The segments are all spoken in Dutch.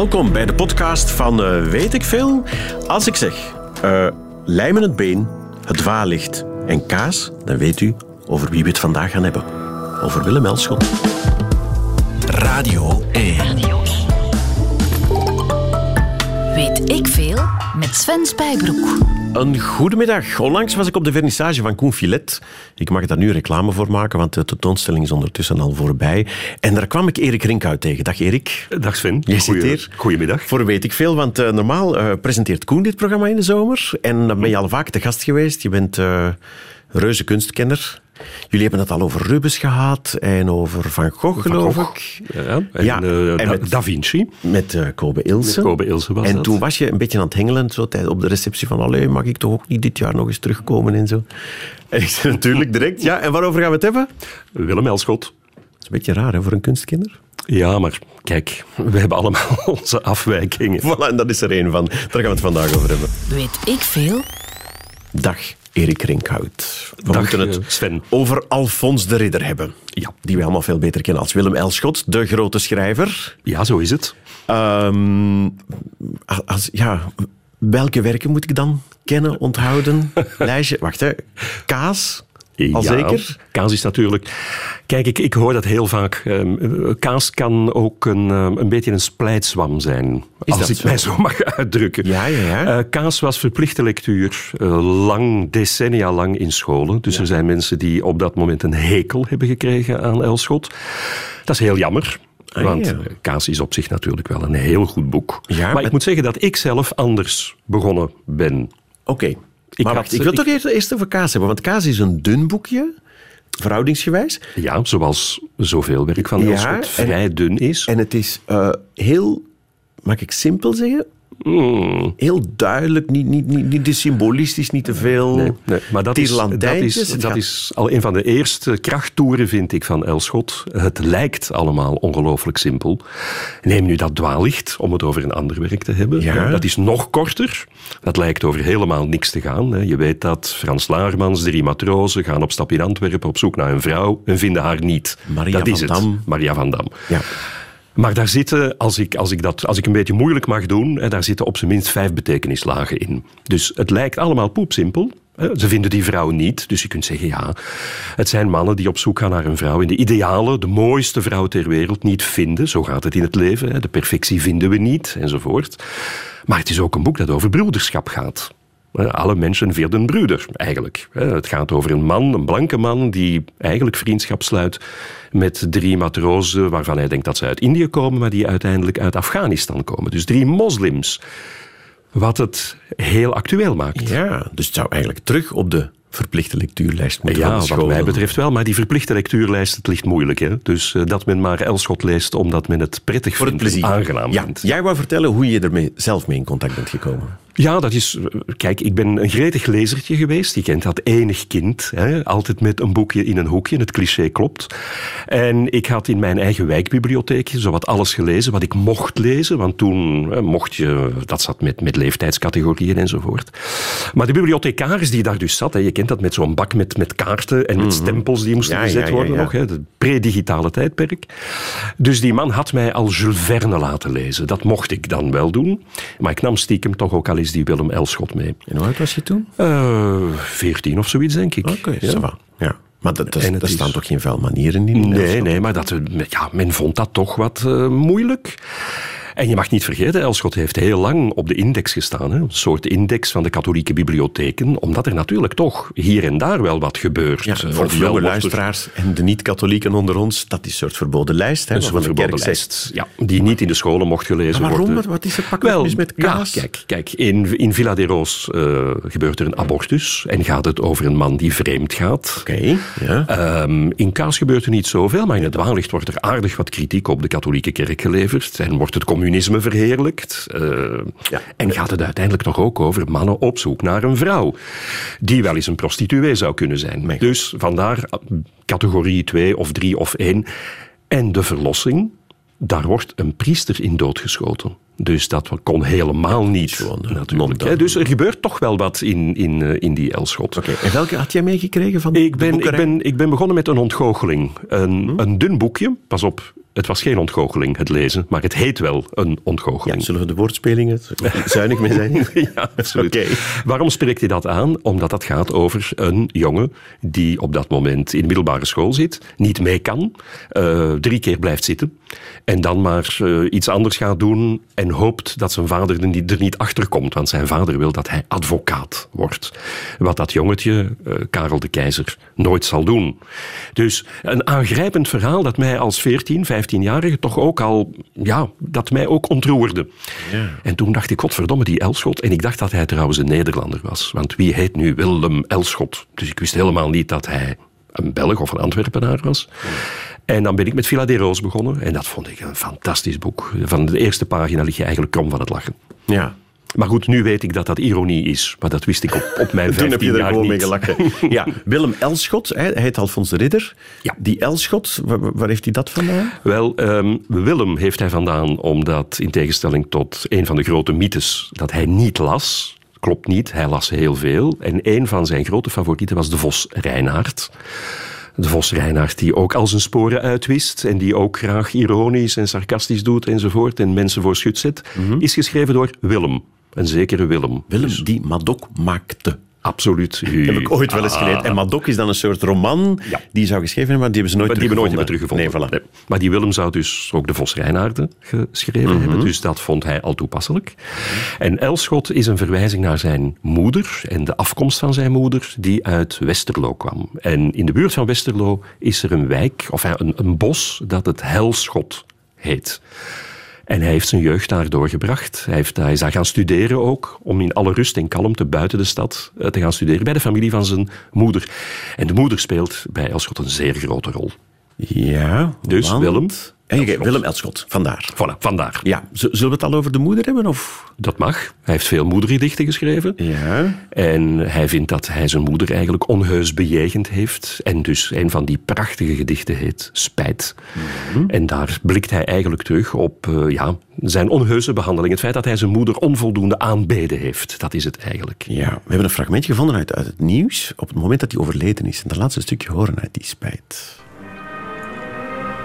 Welkom bij de podcast van uh, Weet ik veel? Als ik zeg uh, lijmen het been, het vaarlicht en kaas, dan weet u over wie we het vandaag gaan hebben. Over Willem Elschot. Radio 1. Radio 1. Weet ik veel? Met Sven Spijbroek. Een goedemiddag. Onlangs was ik op de vernissage van Koen Filet. Ik mag daar nu reclame voor maken, want de tentoonstelling is ondertussen al voorbij. En daar kwam ik Erik Rinkhout tegen. Dag Erik. Dag Sven. Je zit hier. Goedemiddag. Voor weet ik veel, want uh, normaal uh, presenteert Koen dit programma in de zomer. En dan ben je al vaak te gast geweest. Je bent uh, reuze kunstkenner. Jullie hebben het al over Rubens gehad en over Van Gogh, van geloof Gogh. ik. Ja, en, ja. Uh, en met, da Vinci. Met uh, Kobe Ilse. Met Kobe Ilse was En dat. toen was je een beetje aan het hengelen zo, op de receptie van allee, mag ik toch ook niet dit jaar nog eens terugkomen en zo. En ik zei natuurlijk direct, ja, en waarover gaan we het hebben? Willem Elschot. Dat is een beetje raar hè, voor een kunstkinder. Ja, maar kijk, we hebben allemaal onze afwijkingen. Voilà, en dat is er één van. Daar gaan we het vandaag over hebben. Weet ik veel? Dag, Erik Rinkhout. We Dag, moeten het Sven. over Alfons de Ridder hebben. Ja. Die we allemaal veel beter kennen als Willem Elschot, de grote schrijver. Ja, zo is het. Um, als, ja, welke werken moet ik dan kennen, onthouden? Lijstje, wacht hè. Kaas, al ja, zeker? Kaas is natuurlijk... Kijk, ik, ik hoor dat heel vaak. Um, kaas kan ook een, um, een beetje een splijtswam zijn. Is als dat ik zo? mij zo mag uitdrukken. Ja, ja, ja. Uh, kaas was verplichte lectuur. Uh, lang, decennia lang in scholen. Dus Ja. er zijn mensen die op dat moment een hekel hebben gekregen aan Elschot. Dat is heel jammer. Ah, Want ja. uh, Kaas is op zich natuurlijk wel een heel goed boek. Ja, maar maar- ik moet zeggen dat ik zelf anders begonnen ben. Oké. Ik Maar wacht, ik wil ik- toch eerst, eerst over kaas hebben. Want kaas is een dun boekje, verhoudingsgewijs. Ja, zoals zoveel werk van Ja, en- vrij dun is. En het is eh, heel, mag ik simpel zeggen? Mm. Heel duidelijk, niet, niet, niet, symbolistisch, niet te veel. Nee, nee, maar dat is, dat, is, dat gaat- is al een van de eerste krachttoeren, vind ik, van Elschot. Het lijkt allemaal ongelooflijk simpel. Neem nu dat dwaallicht, om het over een ander werk te hebben. Ja. Dat is nog korter. Dat lijkt over helemaal niks te gaan. Je weet dat Frans Laarmans, drie matrozen, gaan op stap in Antwerpen op zoek naar een vrouw en vinden haar niet. Maria dat is van het. Dam. Maria van Dam. Ja. Maar daar zitten, als ik, als, ik dat, als ik een beetje moeilijk mag doen, daar zitten op zijn minst vijf betekenislagen in. Dus het lijkt allemaal poepsimpel. Ze vinden die vrouw niet, dus je kunt zeggen ja. Het zijn mannen die op zoek gaan naar een vrouw en de ideale, de mooiste vrouw ter wereld niet vinden. Zo gaat het in het leven. De perfectie vinden we niet, enzovoort. Maar het is ook een boek dat over broederschap gaat. Eh, Alle mensen werden broeder, eigenlijk. Eh, Het gaat over een man, een blanke man, die eigenlijk vriendschap sluit met drie matrozen waarvan hij denkt dat ze uit Indië komen, maar die uiteindelijk uit Afghanistan komen. Dus drie moslims. Wat het heel actueel maakt. ja, dus het zou eigenlijk terug op de verplichte lectuurlijst moeten Ja, wat mij betreft wel, maar die verplichte lectuurlijst, het ligt moeilijk. Hè? Dus eh, dat men maar Elschot leest omdat men het prettig Voor het vindt, plezier. aangenaam ja. vindt. Jij wou vertellen hoe je ermee zelf mee in contact bent gekomen. Ja, dat is. Kijk, ik ben een gretig lezertje geweest. Je kent dat enig kind. Hè? Altijd met een boekje in een hoekje. Het cliché klopt. En ik had in mijn eigen wijkbibliotheekje zowat alles gelezen wat ik mocht lezen. Want toen hè, mocht je. Dat zat met, met leeftijdscategorieën enzovoort. Maar de bibliothecaris die daar dus zat, hè, je kent dat met zo'n bak met, met kaarten en met stempels die moesten Mhm. Ja, gezet ja, ja, worden nog. Hè? Het pre-digitale tijdperk. Dus die man had mij al Jules Verne laten lezen. Dat mocht ik dan wel doen. Maar ik nam stiekem toch ook al eens die Willem Elschot mee. En hoe oud was je toen? Eh, Veertien of zoiets, denk ik. Oké, ja. ça va. Ja. Maar dat, dat, is- staan toch geen vuil manieren in? Nee, nee, maar dat, ja, men vond dat toch wat eh, moeilijk. En je mag niet vergeten, Elschot heeft heel lang op de index gestaan. Hè? Een soort index van de katholieke bibliotheken. Omdat er natuurlijk toch hier en daar wel wat gebeurt. Ja, voor de jonge er- luisteraars en de niet-katholieken onder ons, dat is een soort verboden lijst. Hè, Een soort de verboden lijst. Ja, die niet in de scholen mocht gelezen Maar waarom? worden. Wat- wat is er mis met kaas? Ja, kijk, kijk in, in Villa de Roos eh, gebeurt er een abortus. En gaat het over een man die vreemd gaat. Oké, ja. Ehm, in Kaas gebeurt er niet zoveel, maar in het dwaallicht wordt er aardig wat kritiek op de katholieke kerk geleverd. En wordt het communisme verheerlijkt. Eh, Ja. En gaat het uiteindelijk toch ook over mannen op zoek naar een vrouw. Die wel eens een prostituee zou kunnen zijn. Dus vandaar eh, categorie 2 of 3 of 1. En de verlossing, daar wordt een priester in doodgeschoten. Dus dat kon helemaal niet. Gewoon, eh, natuurlijk. hè. Dus er gebeurt toch wel wat in, in, in die Elschot. En welke had jij meegekregen van Ik de ben, ik, ben, ik ben begonnen met een ontgoocheling. Een, een dun boekje. Pas op, het was geen ontgoocheling, het lezen, maar het heet wel een ontgoocheling. zullen we de woordspelingen zuinig mee zijn? ja, absoluut. Okay. Waarom spreekt hij dat aan? Omdat dat gaat over een jongen die op dat moment in de middelbare school zit, niet mee kan, uh, drie keer blijft zitten en dan maar uh, iets anders gaat doen en hoopt dat zijn vader er niet, er niet achter komt, want zijn vader wil dat hij advocaat wordt. Wat dat jongetje, uh, Karel de Keizer, nooit zal doen. Dus een aangrijpend verhaal dat mij als 14, 15-jarige toch ook al, ja, dat mij ook ontroerde. Ja. En toen dacht ik, godverdomme, die Elschot. En ik dacht dat hij trouwens een Nederlander was. Want wie heet nu Willem Elschot? Dus ik wist helemaal niet dat hij een Belg of een Antwerpenaar was. En dan ben ik met Villa de Roos begonnen. En dat vond ik een fantastisch boek. Van de eerste pagina lig je eigenlijk krom van het lachen. Ja. Maar goed, nu weet ik dat dat ironie is. Maar dat wist ik op, op mijn 15 Toen heb je er gewoon mee gelachen. ja, Willem Elschot, hij heet Alfons de Ridder. Ja. Die Elschot, waar, waar, heeft hij dat vandaan? Wel, um, Willem heeft hij vandaan omdat, in tegenstelling tot een van de grote mythes, dat hij niet las. Klopt niet, hij las heel veel. En een van zijn grote favorieten was de Vos Reinaard. De Vos Reinaard die ook al zijn sporen uitwist en die ook graag ironisch en sarcastisch doet enzovoort en mensen voor schut zet, mm -hmm. is geschreven door Willem. Een zekere Willem. Willem dus. die Madok maakte. Absoluut. Heb ik ooit wel eens ah. gelezen. En Madok is dan een soort roman ja. die zou geschreven hebben, maar die hebben ze nooit maar die hebben nooit teruggevonden. Nee, voilà. nee. Maar die Willem zou dus ook de Vos Reinaarden geschreven mm -hmm. hebben, dus dat vond hij al toepasselijk. En Elschot is een verwijzing naar zijn moeder en de afkomst van zijn moeder, die uit Westerlo kwam. En in de buurt van Westerlo is er een wijk, of een, een bos, dat het Helschot heet. En hij heeft zijn jeugd daar doorgebracht. Hij, heeft, hij is daar gaan studeren ook, om in alle rust en kalmte buiten de stad te gaan studeren, bij de familie van zijn moeder. En de moeder speelt bij Elschot een zeer grote rol. Ja, dus want... Willem. Elschot. Willem Elschot, vandaar. Voilà, vandaar. Ja, zullen we het al over de moeder hebben? Of? Dat mag. Hij heeft veel moedergedichten geschreven. Ja. En hij vindt dat hij zijn moeder eigenlijk onheus bejegend heeft. En dus een van die prachtige gedichten heet Spijt. Mm -hmm. En daar blikt hij eigenlijk terug op uh, ja, zijn onheuse behandeling. Het feit dat hij zijn moeder onvoldoende aanbeden heeft. Dat is het eigenlijk. Ja, we hebben een fragmentje gevonden uit, uit het nieuws op het moment dat hij overleden is. En dat laatste stukje horen uit die Spijt.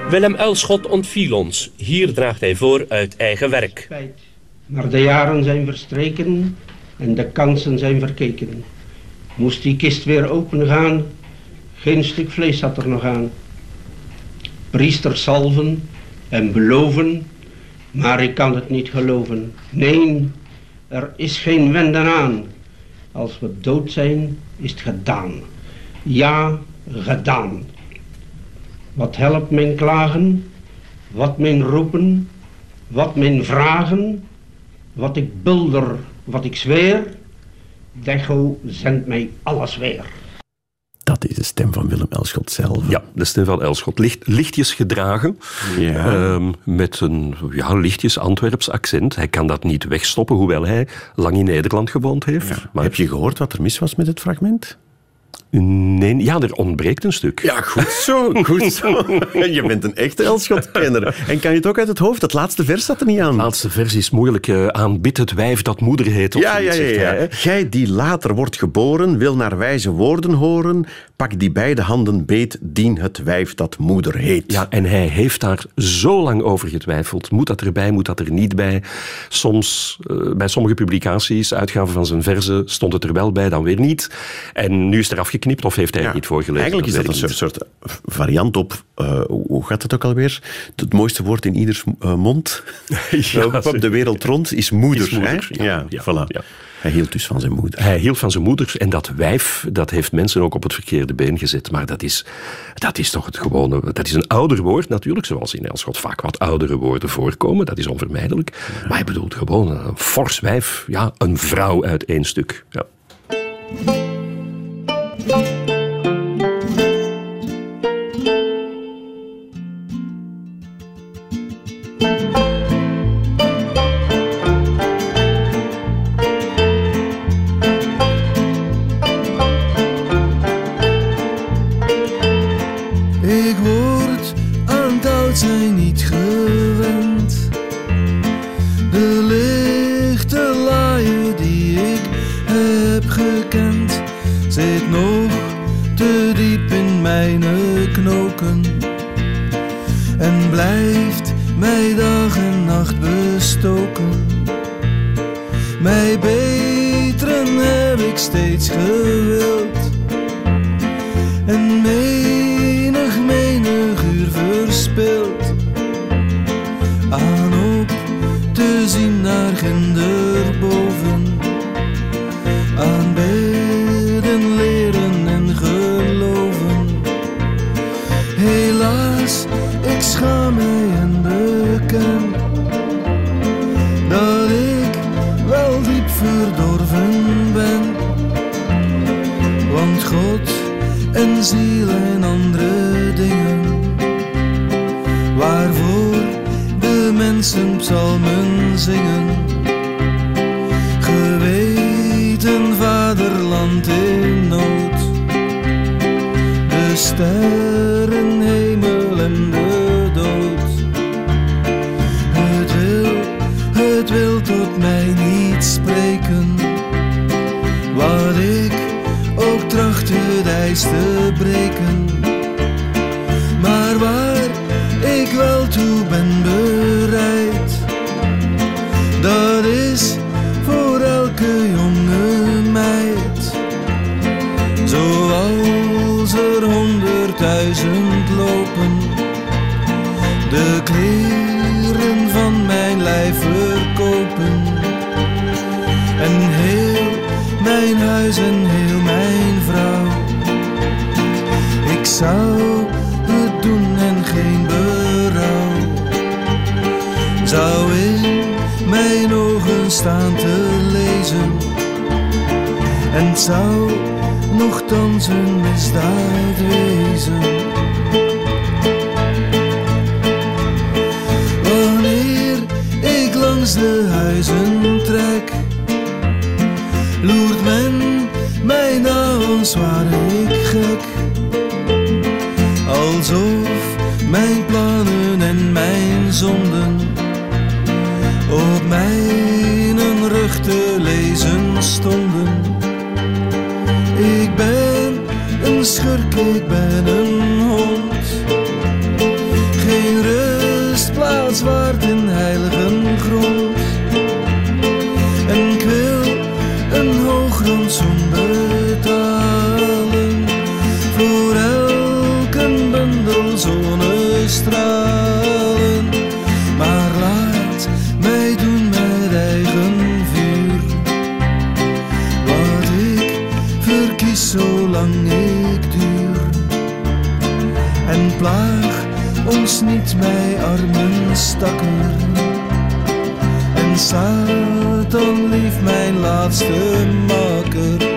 Willem Elschot ontviel ons. Hier draagt hij voor uit eigen werk. Maar de jaren zijn verstreken en de kansen zijn verkeken. Moest die kist weer open gaan, geen stuk vlees zat er nog aan. Priesters salven en beloven, maar ik kan het niet geloven. Nee, er is geen wenden aan. Als we dood zijn, is het gedaan. Ja, gedaan. Wat helpt mijn klagen, wat mijn roepen, wat mijn vragen, wat ik bulder, wat ik zweer, Decho zendt mij alles weer. Dat is de stem van Willem Elschot zelf. Ja, de stem van Elschot. Licht, lichtjes gedragen. Ja. Um, met een ja, lichtjes Antwerps accent. Hij kan dat niet wegstoppen, hoewel hij lang in Nederland gewoond heeft. Ja. Maar... Heb je gehoord wat er mis was met het fragment? Nee, ja, er ontbreekt een stuk. Ja, goed zo, goed zo. Je bent een echte Elschot-kenner. En kan je het ook uit het hoofd? Dat laatste vers staat er niet aan. Het laatste vers is moeilijk. Uh, aanbid het wijf dat moeder heet. Of ja, ja, ja. ja. Hij, Gij die later wordt geboren, wil naar wijze woorden horen. Pak die beide handen beet, dien het wijf dat moeder heet. Ja, en hij heeft daar zo lang over getwijfeld. Moet dat erbij, moet dat er niet bij? Soms, uh, bij sommige publicaties, uitgaven van zijn verzen, stond het er wel bij, dan weer niet. En nu is er afgeknipt of heeft hij ja, het niet voorgelezen? Eigenlijk is dat, een soort, variant op, uh, hoe gaat het ook alweer? Het mooiste woord in ieders uh, mond ja, de wereld rond is moeder. Is moeder hè? Ja, ja, voilà. Hij hield dus van zijn moeder. Hij hield van zijn moeder. En dat wijf, dat heeft mensen ook op het verkeerde been gezet. Maar dat is, dat is toch het gewone... Dat is een ouder woord natuurlijk, zoals in Elschot vaak wat oudere woorden voorkomen. Dat is onvermijdelijk. Maar hij bedoelt gewoon een fors wijf. Ja, een vrouw uit één stuk. Ja. En blijft mij dag en nacht bestoken. Mij beteren heb ik steeds gewild staan te lezen. En het zou nochtans een misdaad wezen. Wanneer ik langs de huizen trek loert men mij na als ware ik gek. Alsof mijn plannen en mijn zonden Ik ben een schurk, ik ben een armen stakker. En Satan lief mijn laatste makker.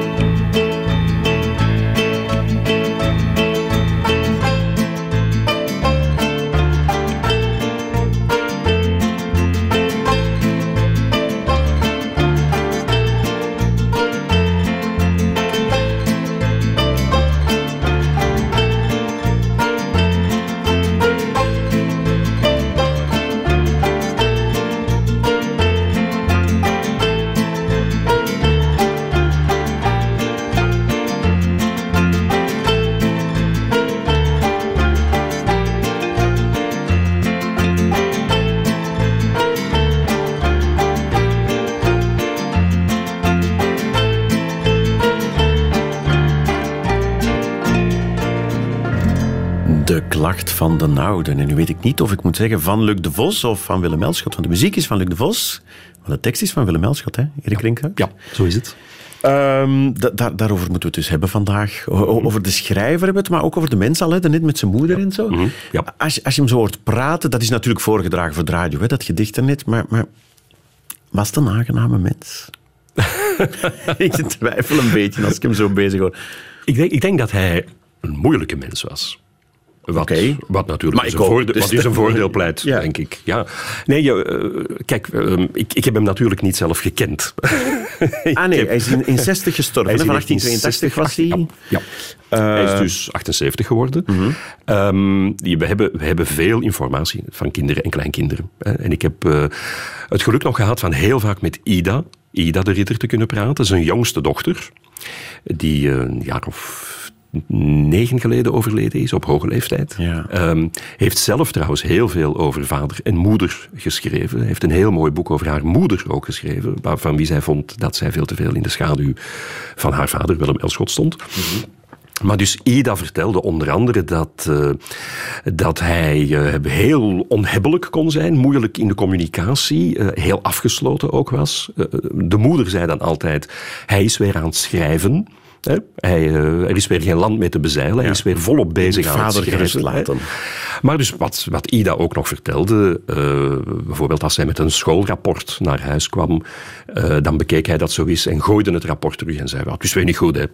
Van de Nouden. En nu weet ik niet of ik moet zeggen van Luc de Vos of van Willem Elschot. Want de muziek is van Luc de Vos, maar de tekst is van Willem Elschot, hè? Erik Rinkhuis? Ja, zo is het. Ehm, da- daar- daarover moeten we het dus hebben vandaag. O- o- over de schrijver hebben we het, maar ook over de mens al, hè, net met zijn moeder en zo. ja. Als, je- als je hem zo hoort praten, dat is natuurlijk voorgedragen voor de radio, hè, dat gedicht daarnet, maar, maar was het een aangename mens? ik twijfel een beetje als ik hem zo bezig hoor. Ik denk, ik denk dat hij een moeilijke mens was. Wat, wat natuurlijk Maar is een voordeel, dus wat is een voordeel pleit, Ja. denk ik. Ja. Nee, je, eh, kijk, eh, ik, ik heb hem natuurlijk niet zelf gekend. Ah nee, hij is in, in 60 gestorven. Hij is in van 1882 was hij. Ja. hij is dus 78 geworden. Ehm, die- we, hebben, we hebben veel informatie van kinderen en kleinkinderen. hè. En ik heb eh, het geluk nog gehad van heel vaak met Ida, Ida de Ridder, te kunnen praten. Zijn jongste dochter, die eh, een jaar of negen geleden overleden is, op hoge leeftijd. Ja. Ehm, heeft zelf trouwens heel veel over vader en moeder geschreven. Heeft een heel mooi boek over haar moeder ook geschreven, waarvan wie zij vond dat zij veel te veel in de schaduw van haar vader Willem Elschot stond. Maar dus Ida vertelde onder andere dat, uh, dat hij uh, heel onhebbelijk kon zijn, moeilijk in de communicatie, uh, heel afgesloten ook was. de moeder zei dan altijd, hij is weer aan het schrijven. Hij, er is weer geen land mee te bezeilen. Ja. Hij is weer volop bezig aan het schrijven. laten. Maar dus wat, wat Ida ook nog vertelde, bijvoorbeeld als hij met een schoolrapport naar huis kwam, dan bekeek hij dat zo eens en gooide het rapport terug en zei, het is weer niet goed hè.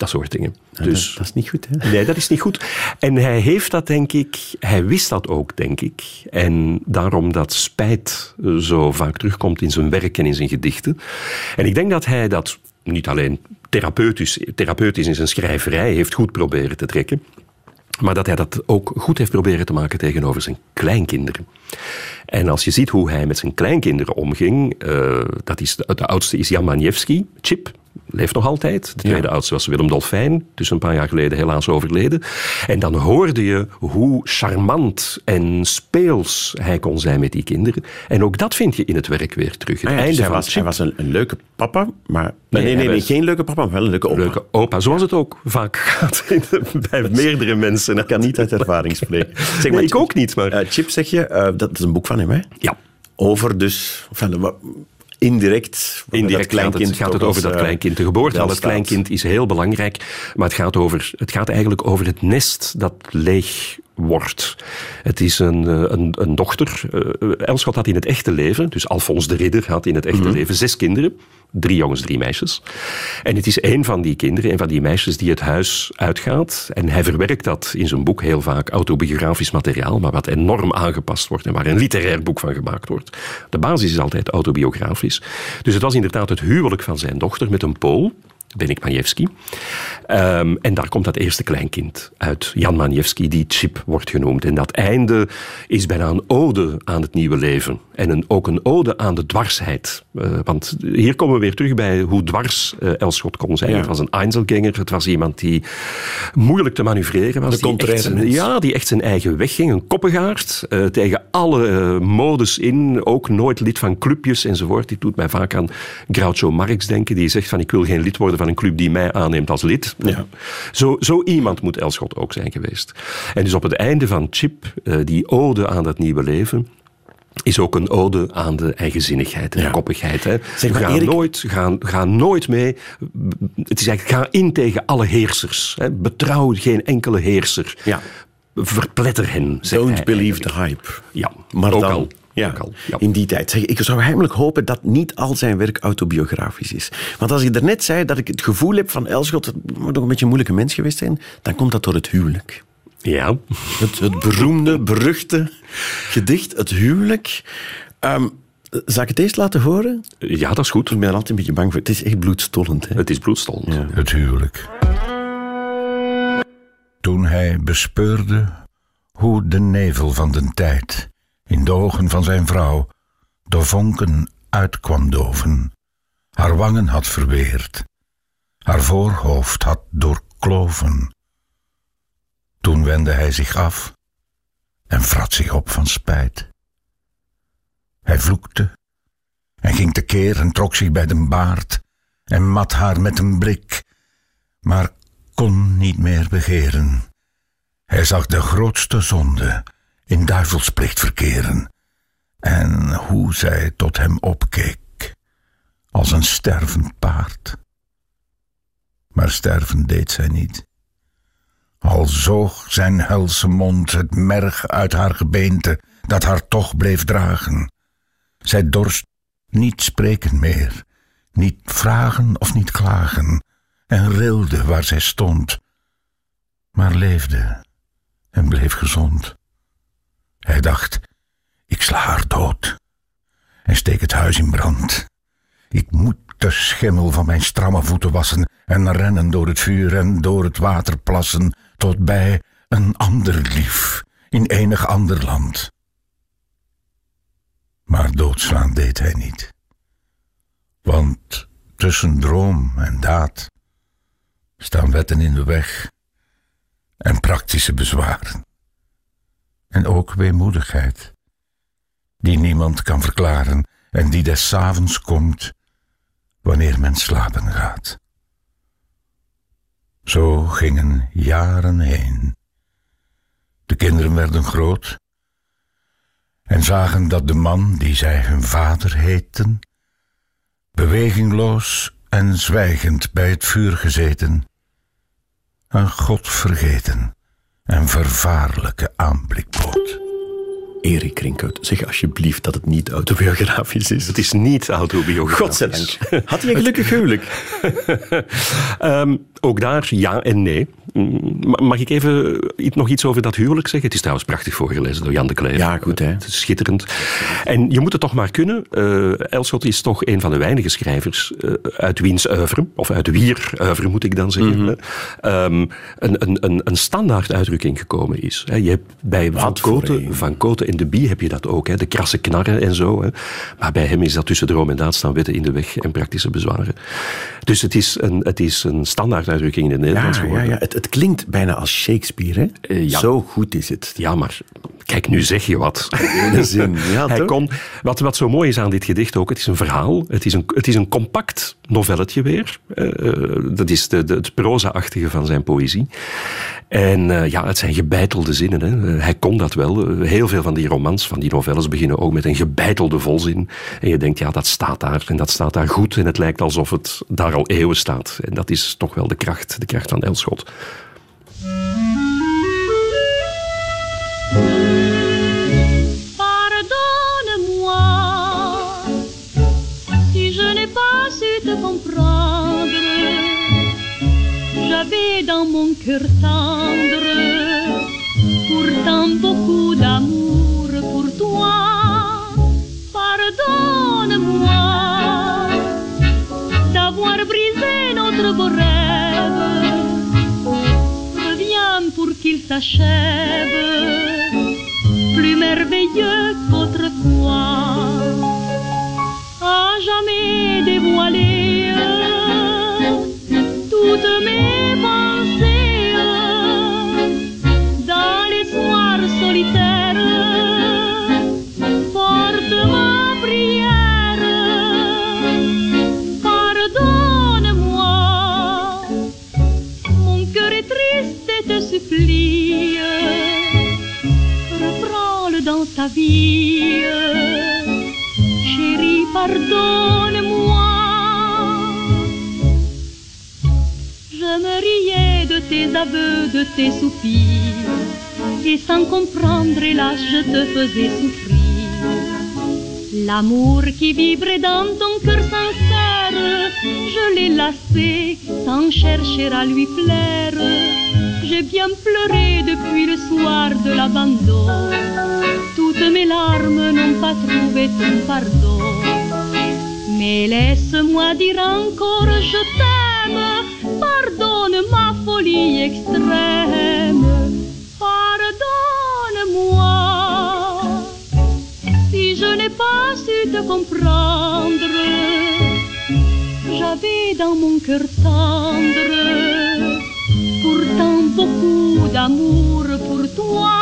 Dat soort dingen. Ja, dus, dat, dat, is niet goed, hè? Nee, dat is niet goed. En hij heeft dat, denk ik, hij wist dat ook, denk ik. En daarom dat spijt zo vaak terugkomt in zijn werk en in zijn gedichten. En ik denk dat hij dat niet alleen therapeutisch, therapeutisch in zijn schrijverij heeft goed proberen te trekken. Maar dat hij dat ook goed heeft proberen te maken tegenover zijn kleinkinderen. En als je ziet hoe hij met zijn kleinkinderen omging, uh, dat is, de, oudste is Jan Maniewski, Chip, leeft nog altijd. De tweede ja. oudste was Willem Dolfijn, dus een paar jaar geleden helaas overleden. En dan hoorde je hoe charmant en speels hij kon zijn met die kinderen. En ook dat vind je in het werk weer terug. Het ah ja, einde dus hij, was, hij was een, een, leuke papa, maar... Nee, Nee, nee, geen leuke papa, maar wel een leuke opa. Leuke opa, zoals het ook vaak gaat de- bij meerdere mensen. Ik kan niet uit ervaring spreken. Zeg, Nee, maar, ik ook niet, maar... eh, Chip, zeg je, eh, dat is een boek van hem, hè? ja, Over dus... Enfin, indirect... Indirect gaat het, gaat het over dat eh, kleinkind. De geboorte van het kleinkind is heel belangrijk, maar het gaat, over, het gaat eigenlijk over het nest dat leeg wordt. Het is een, eh, een, een dochter. eh, Elschot had in het echte leven, dus Alfons de Ridder had in het echte Mhm. leven zes kinderen. Drie jongens, drie meisjes. En het is een van die kinderen, een van die meisjes die het huis uitgaat. En hij verwerkt dat in zijn boek heel vaak autobiografisch materiaal, maar wat enorm aangepast wordt en waar een literair boek van gemaakt wordt. De basis is altijd autobiografisch. Dus het was inderdaad het huwelijk van zijn dochter met een Pool. Benik Maniewski. Ehm, en daar komt dat eerste kleinkind uit, Jan Maniewski, die Chip wordt genoemd. En dat einde is bijna een ode aan het nieuwe leven. En een, ook een ode aan de dwarsheid. Eh, want hier komen we weer terug bij hoe dwars eh, Elschot kon zijn. Ja. Het was een Einzelganger, het was iemand die moeilijk te manoeuvreren was. De die zijn-. Ja, die echt zijn eigen weg ging. Een koppengaard, eh, tegen alle modes in. Ook nooit lid van clubjes enzovoort. Die doet mij vaak aan Groucho Marx denken. Die zegt van ik wil geen lid worden van een club die mij aanneemt als lid. Ja. Zo, zo iemand moet Elschot ook zijn geweest. En dus op het einde van Chip, eh, die ode aan dat nieuwe leven is ook een ode aan de eigenzinnigheid en Ja. koppigheid. Hè. Zeg maar, ga, Erik- nooit, ga, ga nooit mee. Het is eigenlijk, ga in tegen alle heersers. Hè. Betrouw geen enkele heerser. Ja. Verpletter hen. Don't believe eigenlijk. the hype. Ja, Maar ook dan, al. Ja, Ook al, ja. in die tijd. Zeg, ik zou heimelijk hopen dat niet al zijn werk autobiografisch is. Want als je daarnet zei dat ik het gevoel heb van Elschot, het moet ook een beetje een moeilijke mens geweest zijn, dan komt dat door het huwelijk. Ja. Het, het beroemde, beruchte gedicht, het huwelijk. Ehm, zal ik het eerst laten horen? ja, dat is goed. Ik ben er altijd een beetje bang voor. Het is echt bloedstollend. Hè? Het is bloedstollend. Ja. het huwelijk. Toen hij bespeurde hoe de nevel van de tijd in de ogen van zijn vrouw door vonken uit kwam doven, haar wangen had verweerd, haar voorhoofd had doorkloven. Toen wendde hij zich af en vrat zich op van spijt. Hij vloekte en ging tekeer en trok zich bij de baard en mat haar met een blik, maar kon niet meer begeren. Hij zag de grootste zonde in duivelsplicht verkeren en hoe zij tot hem opkeek als een stervend paard. Maar sterven deed zij niet. Al zoog zijn helse mond het merg uit haar gebeente dat haar toch bleef dragen. Zij dorst niet spreken meer, niet vragen of niet klagen, en rilde waar zij stond, maar leefde en bleef gezond. Hij dacht, ik sla haar dood en steek het huis in brand. Ik moet de schimmel van mijn stramme voeten wassen en rennen door het vuur en door het water plassen tot bij een ander lief in enig ander land. Maar doodslaan deed hij niet, want tussen droom en daad staan wetten in de weg en praktische bezwaren. En ook weemoedigheid, die niemand kan verklaren en die des avonds komt wanneer men slapen gaat. Zo gingen jaren heen. De kinderen werden groot en zagen dat de man die zij hun vader heetten, bewegingloos en zwijgend bij het vuur gezeten, een God vergeten en vervaarlijke aanblik bood. Erik Krinkhout, zeg alsjeblieft dat het niet autobiografisch is. Het is niet autobiografisch. Godzijdank. Had hij een gelukkig huwelijk? Ehm, ook daar ja en nee. Mag ik even nog iets over dat huwelijk zeggen? Het is trouwens prachtig voorgelezen door Jan de Kleef. Ja, goed, hè. Het is schitterend. En je moet het toch maar kunnen. Eh Elschot is toch een van de weinige schrijvers eh, uit wiens oeuvre, of uit wier oeuvre moet ik dan zeggen, hè, ehm, een, een, een, een standaard uitdrukking gekomen is. Je hebt bij Van Koten, een. Van Koten en de Bie heb je dat ook, hè, de krasse knarren en zo. Hè. Maar bij hem is dat tussen droom en daad staan wetten in de weg en praktische bezwaren. Dus het is een, het is een standaard uitdrukking in het Nederlands Ja, ja, ja. Het, het klinkt bijna als Shakespeare, hè? Eh, ja. Zo goed is het. Ja, maar kijk, nu zeg je wat. In zin, ja, Hij toch? kon, wat, wat zo mooi is aan dit gedicht ook, het is een verhaal, het is een, het is een compact novelletje weer. Eh, eh, dat is de, de, het proza-achtige van zijn poëzie. En eh, ja, het zijn gebeitelde zinnen. Hè. Hij kon dat wel. Heel veel van die romans, van die novelles, beginnen ook met een gebeitelde volzin. En je denkt, ja, dat staat daar. En dat staat daar goed. En het lijkt alsof het daar al eeuwen staat. En dat is toch wel de kracht, de kracht van Elschot. Pourtant tes et sans comprendre, hélas, je te faisais souffrir. L'amour qui vibrait dans ton cœur sincère, je l'ai lassé sans chercher à lui plaire. J'ai bien pleuré depuis le soir de l'abandon. Toutes mes larmes n'ont pas trouvé ton pardon. Mais laisse-moi dire encore je t'aime. Pardonne ma folie extrême. Pardonne-moi si je n'ai pas su te comprendre. J'avais dans mon cœur tendre pourtant beaucoup d'amour pour toi.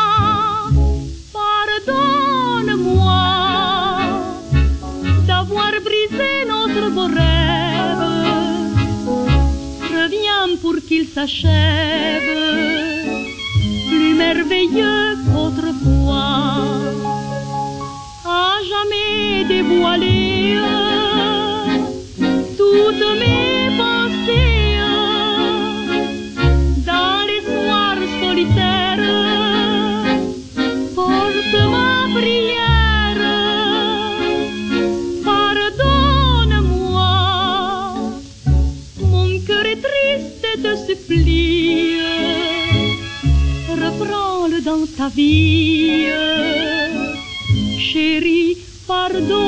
Pour qu'il s'achève, plus merveilleux qu'autrefois, à jamais dévoiler toutes mes Vie. Chérie, pardonne-moi.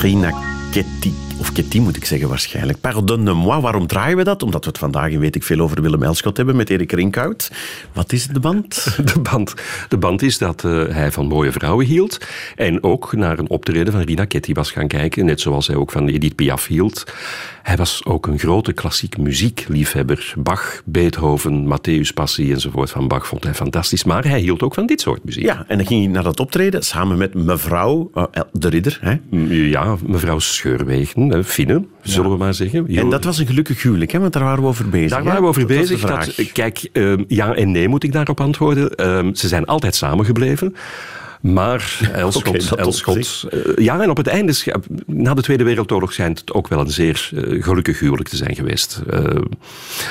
Rina Ketty, of Ketty moet ik zeggen waarschijnlijk. Pardon de moi, waarom draaien we dat? Omdat we het vandaag in Weet ik Veel over Willem Elschot hebben met Erik Rinkhout. Wat is de band? De band, de band is dat eh, hij van mooie vrouwen hield. En ook naar een optreden van Rina Ketty was gaan kijken. Net zoals hij ook van Edith Piaf hield. Hij was ook een grote klassiek muziekliefhebber. Bach, Beethoven, Matthäus Passie enzovoort van Bach vond hij fantastisch. Maar hij hield ook van dit soort muziek. Ja, en dan ging hij naar dat optreden samen met mevrouw uh, de Ridder. Hè? Ja, mevrouw Scheurwegen, Finne, zullen we maar zeggen. En dat was een gelukkig huwelijk, hè? want daar waren we over bezig. Daar waren we over dat bezig. Dat, kijk, uh, ja en nee moet ik daarop antwoorden. Ehm, ze zijn altijd samengebleven. Maar Elschot, okay, Elschot uh, ja, en op het einde, na de Tweede Wereldoorlog, schijnt het ook wel een zeer uh, gelukkig huwelijk te zijn geweest.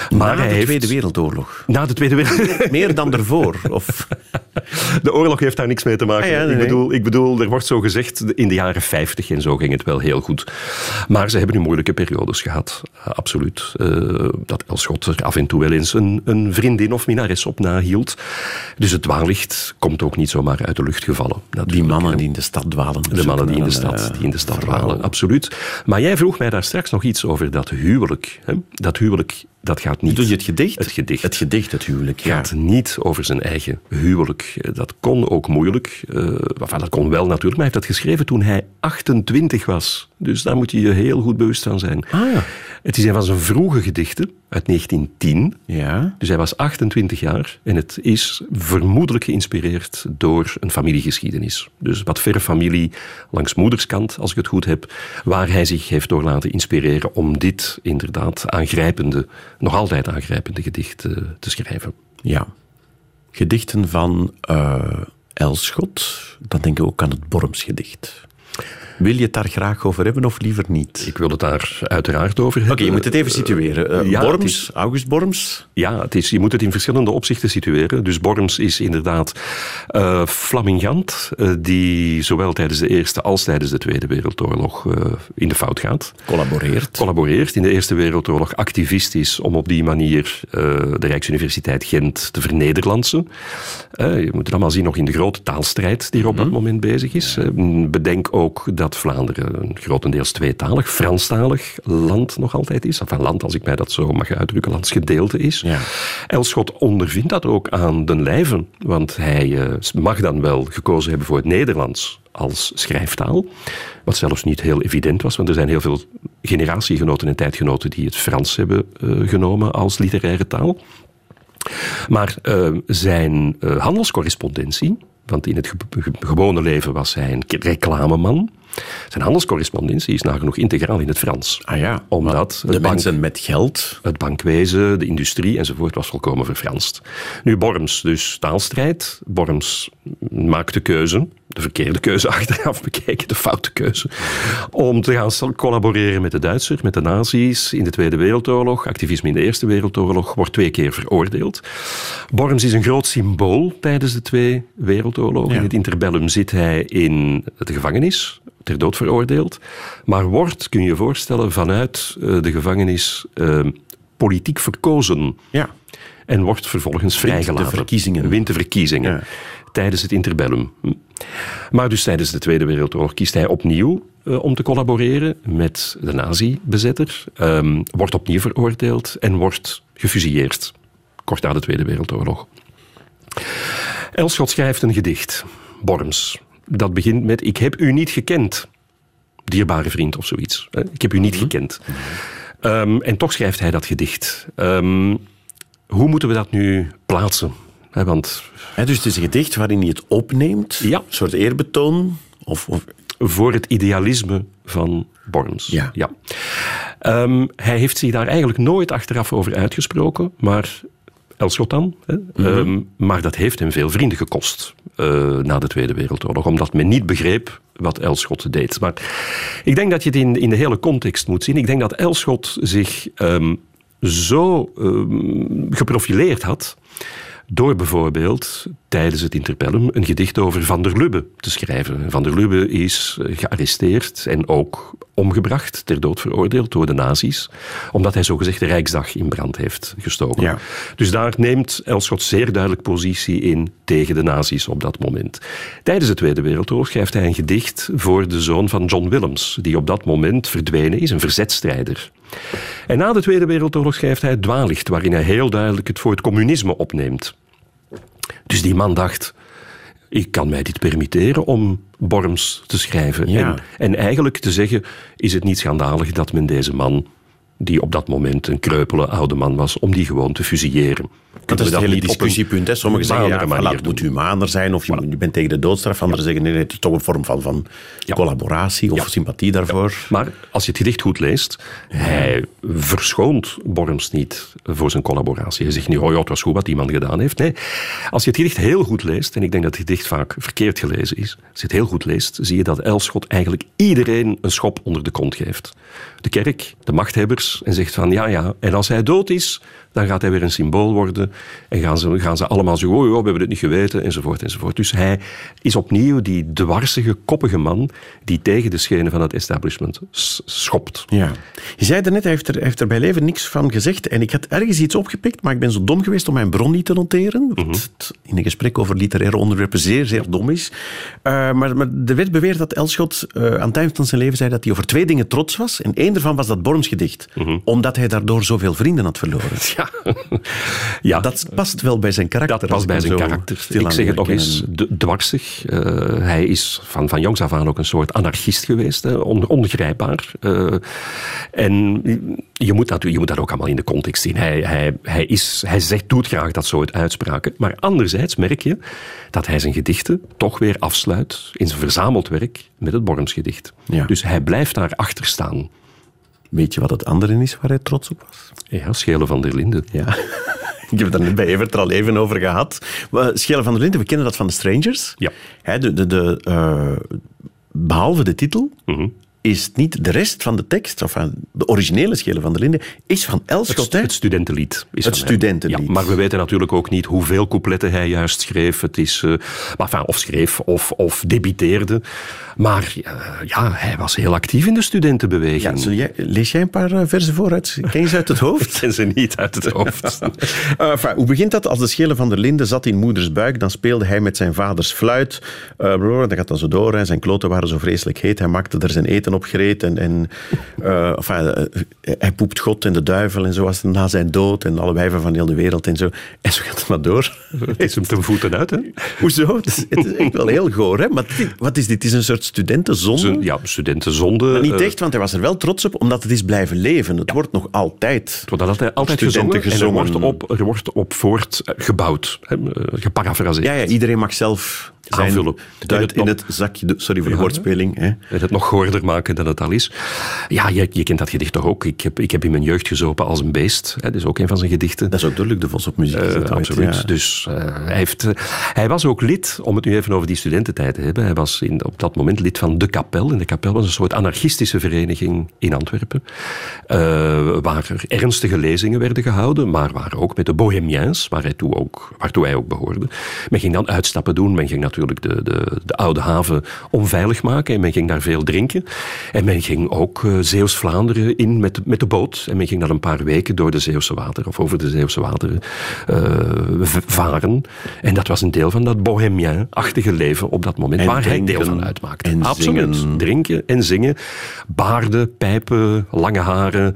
Maar na de heeft, Tweede Wereldoorlog? Na de Tweede Wereldoorlog. Meer dan ervoor? Of? De oorlog heeft daar niks mee te maken. Ah, ja, nee, ik, bedoel, ik bedoel, er wordt zo gezegd, in de jaren 50 en zo ging het wel heel goed. Maar ze hebben nu moeilijke periodes gehad, absoluut. dat Elschot er af en toe wel eens een, een vriendin of minares op nahield. Dus het dwaallicht komt ook niet zomaar uit de lucht gevallen. Die mannen die in de stad dwalen. De mannen die in de stad, die in de stad dwalen, absoluut. Maar jij vroeg mij daar straks nog iets over dat huwelijk. Hè? Dat huwelijk dat gaat niet. Doe je het gedicht? Het gedicht. Het gedicht, het huwelijk. Gaat niet over zijn eigen huwelijk. Dat kon ook moeilijk. Uh, dat kon wel natuurlijk, maar hij heeft dat geschreven toen hij 28 was. Dus daar moet je je heel goed bewust van zijn. Ah, ja. Het is een van zijn vroege gedichten uit 1910. Ja. Dus hij was 28 jaar en het is vermoedelijk geïnspireerd door een familiegeschiedenis. Dus wat verre familie langs moederskant, als ik het goed heb, waar hij zich heeft door laten inspireren om dit inderdaad aangrijpende nog altijd aangrijpende gedichten te schrijven. Ja. Gedichten van uh, Elschot, dan denk ik ook aan het Bormsgedicht. Wil je het daar graag over hebben of liever niet? Ik wil het daar uiteraard over hebben. Oké, je moet het even situeren. Uh, ja, Borms, is, August Borms? Ja, het is, je moet het in verschillende opzichten situeren. Dus Borms is inderdaad uh, flamingant, uh, die zowel tijdens de Eerste als tijdens de Tweede Wereldoorlog in de fout gaat. Collaboreert. Collaboreert. In de Eerste Wereldoorlog activist is om op die manier de Rijksuniversiteit Gent te vernederlandsen. je moet het allemaal zien nog in de grote taalstrijd die er op mm -hmm. dat moment bezig is. bedenk ook dat dat Vlaanderen een grotendeels tweetalig, Franstalig land nog altijd is. Enfin, land, als ik mij dat zo mag uitdrukken, landsgedeelte is. Ja. Elschot ondervindt dat ook aan den lijven, want hij uh, mag dan wel gekozen hebben voor het Nederlands als schrijftaal. Wat zelfs niet heel evident was, want er zijn heel veel generatiegenoten en tijdgenoten die het Frans hebben uh, genomen als literaire taal. Maar uh, zijn handelscorrespondentie, want in het gewone leven was hij een reclameman. Zijn handelscorrespondentie is nagenoeg integraal in het Frans. Ah ja, omdat de bank, mensen met geld... Het bankwezen, de industrie enzovoort was volkomen verfranst. Nu Borms, dus taalstrijd. Borms maakt de keuze, de verkeerde keuze achteraf bekijken, de foute keuze, om te gaan collaboreren met de Duitsers, met de nazi's in de Tweede Wereldoorlog. Activisme in de Eerste Wereldoorlog wordt twee keer veroordeeld. Borms is een groot symbool tijdens de twee wereldoorlogen. In het interbellum zit hij in de gevangenis, ter dood veroordeeld, maar wordt, kun je je voorstellen, vanuit uh, de gevangenis uh, politiek verkozen. Ja. En wordt vervolgens vrijgelaten. Wint de verkiezingen. Wint de verkiezingen. Ja. Tijdens het interbellum. Maar dus tijdens de Tweede Wereldoorlog kiest hij opnieuw uh, om te collaboreren met de nazi-bezetter. Um, wordt opnieuw veroordeeld en wordt gefusilleerd. Kort na de Tweede Wereldoorlog. Elschot schrijft een gedicht. Borms dat begint met: Ik heb u niet gekend, dierbare vriend of zoiets. Ik heb u niet -hmm. gekend. Um, en toch schrijft hij dat gedicht. Um, hoe moeten we dat nu plaatsen? He, want... He, dus het is een gedicht waarin hij het opneemt, ja. een soort eerbetoon. Of, of... Voor het idealisme van Borns. Ja. ja. Um, hij heeft zich daar eigenlijk nooit achteraf over uitgesproken, maar Elschot dan. Hè? Mm -hmm. um, maar dat heeft hem veel vrienden gekost uh, na de Tweede Wereldoorlog, omdat men niet begreep wat Elschot deed. Maar ik denk dat je het in, in de hele context moet zien. Ik denk dat Elschot zich um, zo um, geprofileerd had Door bijvoorbeeld tijdens het interpellum een gedicht over Van der Lubbe te schrijven. Van der Lubbe is eh, gearresteerd en ook omgebracht, ter dood veroordeeld door de nazi's, omdat hij zogezegd de Rijksdag in brand heeft gestoken. Ja. Dus daar neemt Elschot zeer duidelijk positie in tegen de nazi's op dat moment. Tijdens de Tweede Wereldoorlog schrijft hij een gedicht voor de zoon van John Willems, die op dat moment verdwenen is, een verzetstrijder. En na de Tweede Wereldoorlog schrijft hij Dwaallicht, waarin hij heel duidelijk het voor het communisme opneemt. Dus die man dacht, ik kan mij dit permitteren om Borms te schrijven. Ja. En, en eigenlijk te zeggen, is het niet schandalig dat men deze man, die op dat moment een kreupele oude man was, om die gewoon te fusilleren. Dat is het hele discussiepunt. hè. Sommigen zeggen, ja, manier het moet humaner zijn of je, je bent tegen de doodstraf. Anderen zeggen, nee, nee, het is toch een vorm van, van Ja. collaboratie of Ja. sympathie daarvoor. Maar als je het gedicht goed leest, hij verschoont Borms niet voor zijn collaboratie. Hij zegt niet, oh ja, het was goed wat die man gedaan heeft. Nee, als je het gedicht heel goed leest, en ik denk dat het gedicht vaak verkeerd gelezen is, als je het heel goed leest, zie je dat Elschot eigenlijk iedereen een schop onder de kont geeft. De kerk, de machthebbers, en zegt van, ja, ja, en als hij dood is, dan gaat hij weer een symbool worden. En gaan ze, gaan ze allemaal zo, oh ja, we hebben het niet geweten, enzovoort, enzovoort. Dus hij is opnieuw die dwarsige, koppige man die tegen de schenen van het establishment schopt. Ja. Je zei daarnet, hij heeft er, hij heeft er bij leven niks van gezegd. En ik had ergens iets opgepikt, maar ik ben zo dom geweest om mijn bron niet te noteren. Wat het in een gesprek over literaire onderwerpen zeer, zeer dom is. Eh, maar, maar er werd beweerd dat Elschot eh, aan het eind van zijn leven zei dat hij over twee dingen trots was. En één daarvan was dat Borms gedicht. Omdat hij daardoor zoveel vrienden had verloren. Ja, ja Dat past wel bij zijn karakter. dat past bij zijn karakter. Ik zeg het nog eens, dwarsig. Eh, hij is van, van jongs af aan ook een soort anarchist geweest, hè, on, ongrijpbaar. Eh, en je moet, dat, je moet dat ook allemaal in de context zien. Hij, hij, hij, is, hij zegt, doet graag dat soort uitspraken. Maar anderzijds merk je dat hij zijn gedichten toch weer afsluit in zijn verzameld werk met het Bormsgedicht. Ja. Dus hij blijft daar achter staan. Weet je wat het andere is waar hij trots op was? Ja, Schelen van der Linden. Ja. Ik heb het daar net bij Evert er al even over gehad. Schelen van der Linden, we kennen dat van de Strangers. Ja. De, de, de, eh, behalve de titel Mhm. Is niet de rest van de tekst, of van de originele Schelen van der Linden, is van Elschot. Het, het studentenlied. Is Het studentenlied. Ja, maar we weten natuurlijk ook niet hoeveel coupletten hij juist schreef. Het is, eh, maar enfin, of schreef of, of debiteerde. Maar eh, ja, hij was heel actief in de ja, studentenbeweging. jij, lees jij een paar eh, versen vooruit? Ken je ze uit het hoofd? Ken ze niet uit het hoofd. Eh, enfin, hoe begint dat? Als de schelen van der Linde zat in moeders buik, dan speelde hij met zijn vaders fluit. Eh, blablabla, dat gaat dan zo door. Hè. Zijn kloten waren zo vreselijk heet. Hij maakte er zijn eten op gereed. En, en, eh, enfin, eh, hij poept God en de duivel en zo was het na zijn dood. En alle wijven van heel de wereld en zo. En zo gaat het maar door. het is hem ten voeten uit. Hè? Hoezo? Het is, het is echt wel heel goor. Hè? Maar dit- wat is dit? Het is een soort studentenzonde. Ja, studentenzonde. Maar niet eh, echt, want hij was er wel trots op, omdat het is blijven leven. Het wordt nog altijd. Het wordt altijd, altijd Studenten gezongen, en er gezongen. wordt op, er wordt op voortgebouwd, eh, geparafraseerd. Ja, ja, iedereen mag zelf Aanvullen. het in nog- het zakje. de- Sorry voor de Ja, woordspeling. Hè. Het nog goorder maken dan het al is. Ja, je, je kent dat gedicht toch ook? Ik heb, ik heb in mijn jeugd gezopen als een beest. Hè, dat is ook een van zijn gedichten. Dat is ook duidelijk de Vos op muziek. Eh, absoluut. ja. Dus eh, hij, heeft, eh, hij was ook lid, om het nu even over die studententijd te hebben. Hij was in, op dat moment lid van De Kapel. En De Kapel was een soort anarchistische vereniging in Antwerpen. waar er ernstige lezingen werden gehouden, maar waar ook met de Bohemiens, waar hij toe ook, waartoe hij ook behoorde. Men ging dan uitstappen doen. Men ging natuurlijk de, de, de oude haven onveilig maken. En men ging daar veel drinken. En men ging ook eh, Zeeuws-Vlaanderen in met, met de boot. En men ging dan een paar weken door de Zeeuwse wateren, of over de Zeeuwse wateren, eh, varen. En dat was een deel van dat bohemien-achtige leven op dat moment, En waar hij deel van uitmaakte. en Absoluut. zingen. Drinken en zingen. Baarden, pijpen, lange haren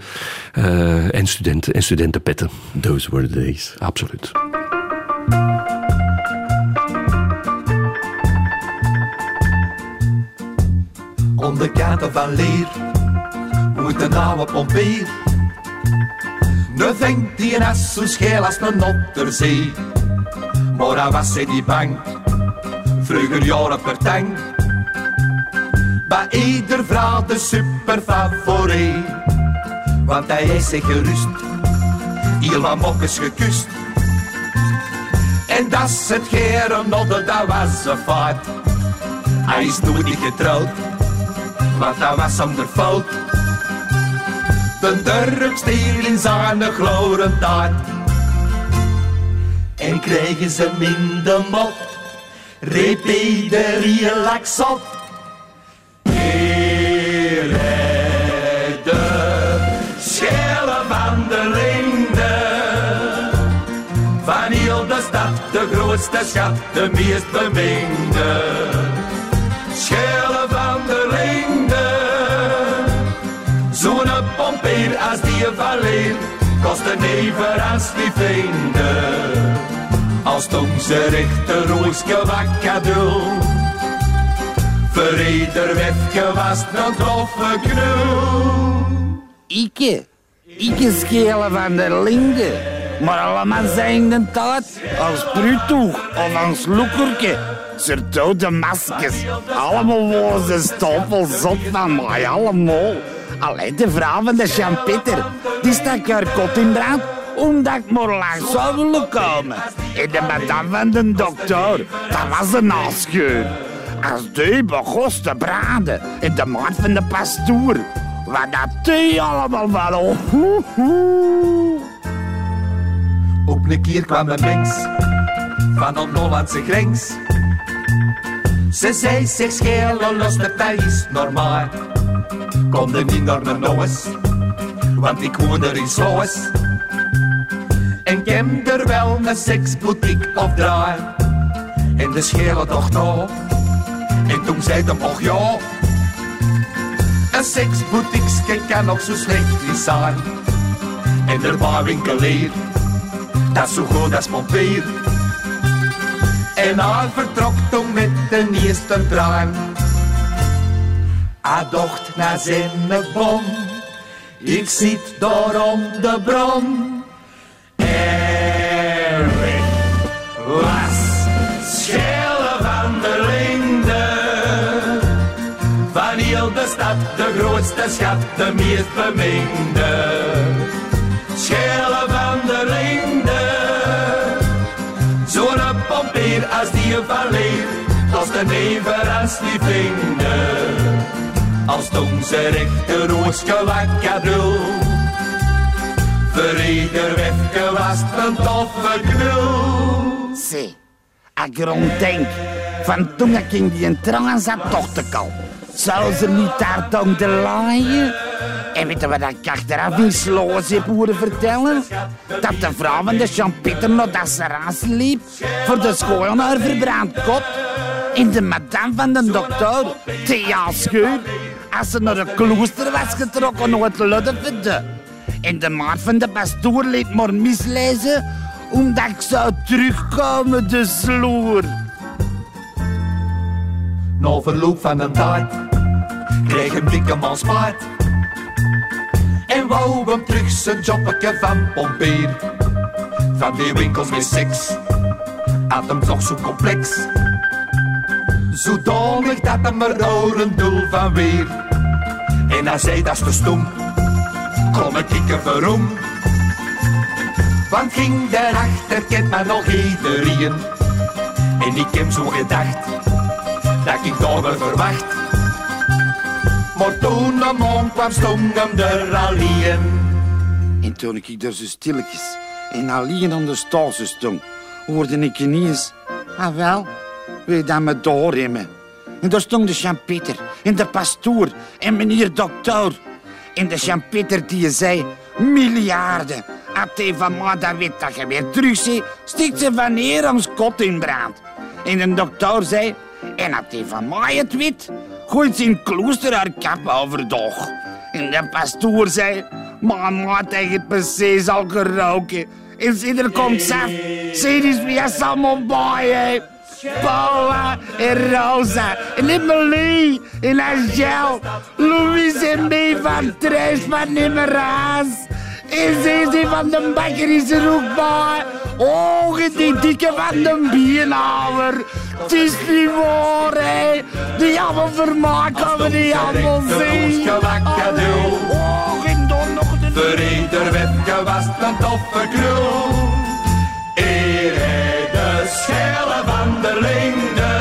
eh, en, studenten, en studentenpetten. Those were the days. Absoluut. Onder katen van leer moet een oude pompeer. Nu vindt die as zo scheel als een otterzee. Maar dan was hij die bang, vroeger jaren per tang. Bij ieder vrouw de super favoriet. Want hij is zich gerust, heel wat mokkes gekust. En dat is het geren dat was een fout. Hij is nooit niet getrouwd, want dat was fout. De durfstil in zijn glorentijd. En krijgen ze hem in de mop. Repeterie laksop. Hier de schelen van de linde. Van heel de stad, de grootste schat, de meest beminde. Kost een never als die vrienden. Als onze rechter roosje wakkadul. Verreder wefje was het een toffe knul. Ikke. Ikke schelen van der linde. Maar allemaal zijn de tijd als brutoeg of als loekerke. Zerto de maskers. Allemaal worden ze stapel zot van mij, allemaal. Alleen de vrouw van de Jean-Pieter, die stak haar kot in brand omdat ik maar langs zou willen komen. En de madame van de dokter, dat was een afscheur. Als die begon te braden in de maat van de pastoor, wat dat die allemaal hoe. Op een keer kwam een mens van een Hollandse grens. Ze zei zich schelen los, de tijd is normaal. Kom er niet naar de noes, want ik woon er in Sloos. En heb er wel een seksboutique op draai. En de schelen dacht op. En toen zei hem, och ja. Een seksboutique kan nog zo slecht niet zijn. En er was winkelier, dat zo goed als pompier. En hij vertrok toen met de eerste trein. Hij dacht naar zijn bon, ik zit daar om de bron. Erik was schelen van de linde. Van heel de stad, de grootste schat, de meest beminde. Schelen als die van leer, kost een never als die vinden. Als toen ze rechter roosje wakkadul. Verreder wefke was een toffe knul. Zie, als ik erom denk, van toen ik in die traan zat, toch te kal. Zou ze niet daar dan te laaien? En weet je wat ik achteraf in Sloos heb horen vertellen? Dat de vrouw van de Jean-Pieter nog dat ze liep voor de school naar verbrand kot. En de madame van de dokter, Thea Scheur, als ze naar een klooster was getrokken nog het luddevende. En de maat van de pastoor liet maar mislezen omdat ik zou terugkomen, de sloer. Na verloop van een tijd kreeg een dikke man spaat. En wou hem terug zijn jobbeke van pompeer. Van die winkels met seks had hem toch zo complex. Zodanig dat hem er een doel van weer. En hij zei dat is te stom, kom ik ik verom. Want ging daarachter kent maar nog iedereen. En ik heb zo gedacht dat ik daar verwacht. Maar toen man kwam, stond hem er alleen. En toen ik daar stilletjes en alleen aan de stoelsen stond, hoorde ik ineens, ah wel, je dat me doorremmen? En daar stond de Jean-Pieter en de pastoor en meneer dokter. En de Jean-Pieter die zei, miljarden. Hij van mij dat weet dat je weer terug ziet, stikt ze van hier ons kot in brand. En de dokter zei, en hij van mij het weet, gooit ze in klooster haar kap overdag. En de pastoor zei, hij het precies al geroken. En zie er komt ze af, zie eens wie is allemaal bij. Paula en Rosa en Emily en Angel, Louise en B van Trash van Nimmeraas. En Zeze van de bakker is er ook bij. Oh, die dikke van de bierhouwer. Het is niet waar, hè. Die allemaal vermaken we die allemaal zien. Oh, en dan nog de... Wefke was het een toffe krul. Eer hij de schellen van de linde.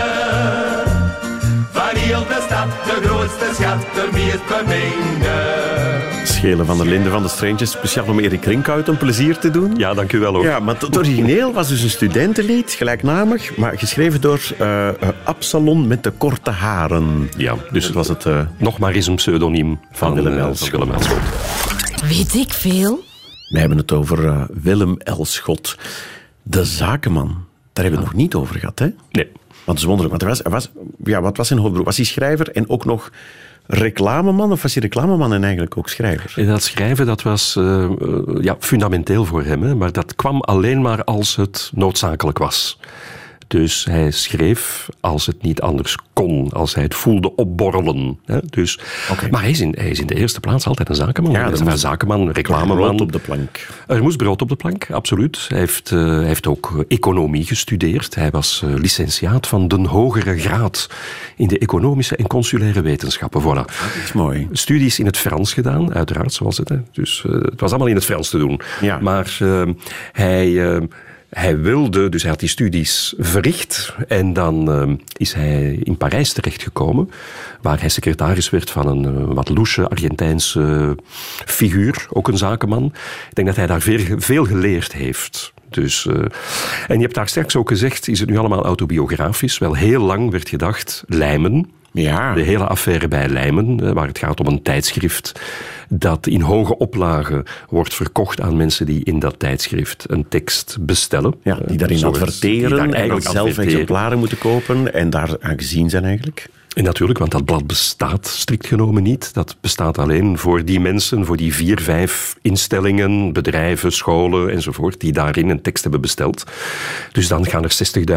Van heel de stad, de grootste schat, de meest beminde. Schelen van der Linden van de Stranges, speciaal om Erik Rinkhout een plezier te doen. Ja, dank u wel ook. Ja, maar het origineel was dus een studentenlied, gelijknamig, maar geschreven door eh, eh, Absalon met de korte haren. Ja, dus het was het... eh, nog maar eens een pseudoniem van, Willem van Elschot. Willem Elschot. Weet ik veel? wij hebben het over eh, Willem Elschot, de zakenman. Daar hebben we het nog niet over gehad, hè? Nee. Want het is wonderlijk, want hij was, hij was, ja, wat was zijn hoofdberoep? Was hij schrijver en ook nog reclameman? Of was hij reclameman en eigenlijk ook schrijver? En dat schrijven dat was eh, eh, ja, fundamenteel voor hem, hè, maar dat kwam alleen maar als het noodzakelijk was. Dus hij schreef als het niet anders kon, als hij het voelde opborrelen. Hè. Dus, Maar hij is, in, hij is in de eerste plaats altijd een zakenman. Ja, moest- zakenman, reclameman. Brood op de plank. Er moest brood op de plank, absoluut. Hij heeft, eh, hij heeft ook economie gestudeerd. Hij was eh, licentiaat van de hogere graad in de economische en consulaire wetenschappen. Voilà. Dat is mooi. Studies in het Frans gedaan, uiteraard, zoals het. Hè. Dus eh, het was allemaal in het Frans te doen. Ja. Maar eh, hij, eh, hij wilde, dus hij had die studies verricht. En dan eh, is hij in Parijs terechtgekomen, waar hij secretaris werd van een eh, wat loesje Argentijnse figuur, ook een zakenman. Ik denk dat hij daar veel, geleerd heeft. Dus, eh, en je hebt daar straks ook gezegd, is het nu allemaal autobiografisch? Wel, heel lang werd gedacht, Lijmen, Ja. de hele affaire bij Lijmen, eh, waar het gaat om een tijdschrift dat in hoge oplagen wordt verkocht aan mensen die in dat tijdschrift een tekst bestellen. Ja, die daarin die adverteren en dan eigenlijk zelf adverteren. exemplaren moeten kopen en daar aan gezien zijn eigenlijk. En natuurlijk, want dat blad bestaat strikt genomen niet. Dat bestaat alleen voor die mensen, voor die vier, vijf instellingen, bedrijven, scholen enzovoort, die daarin een tekst hebben besteld. Dus dan gaan er